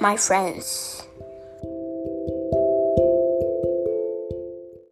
my friends.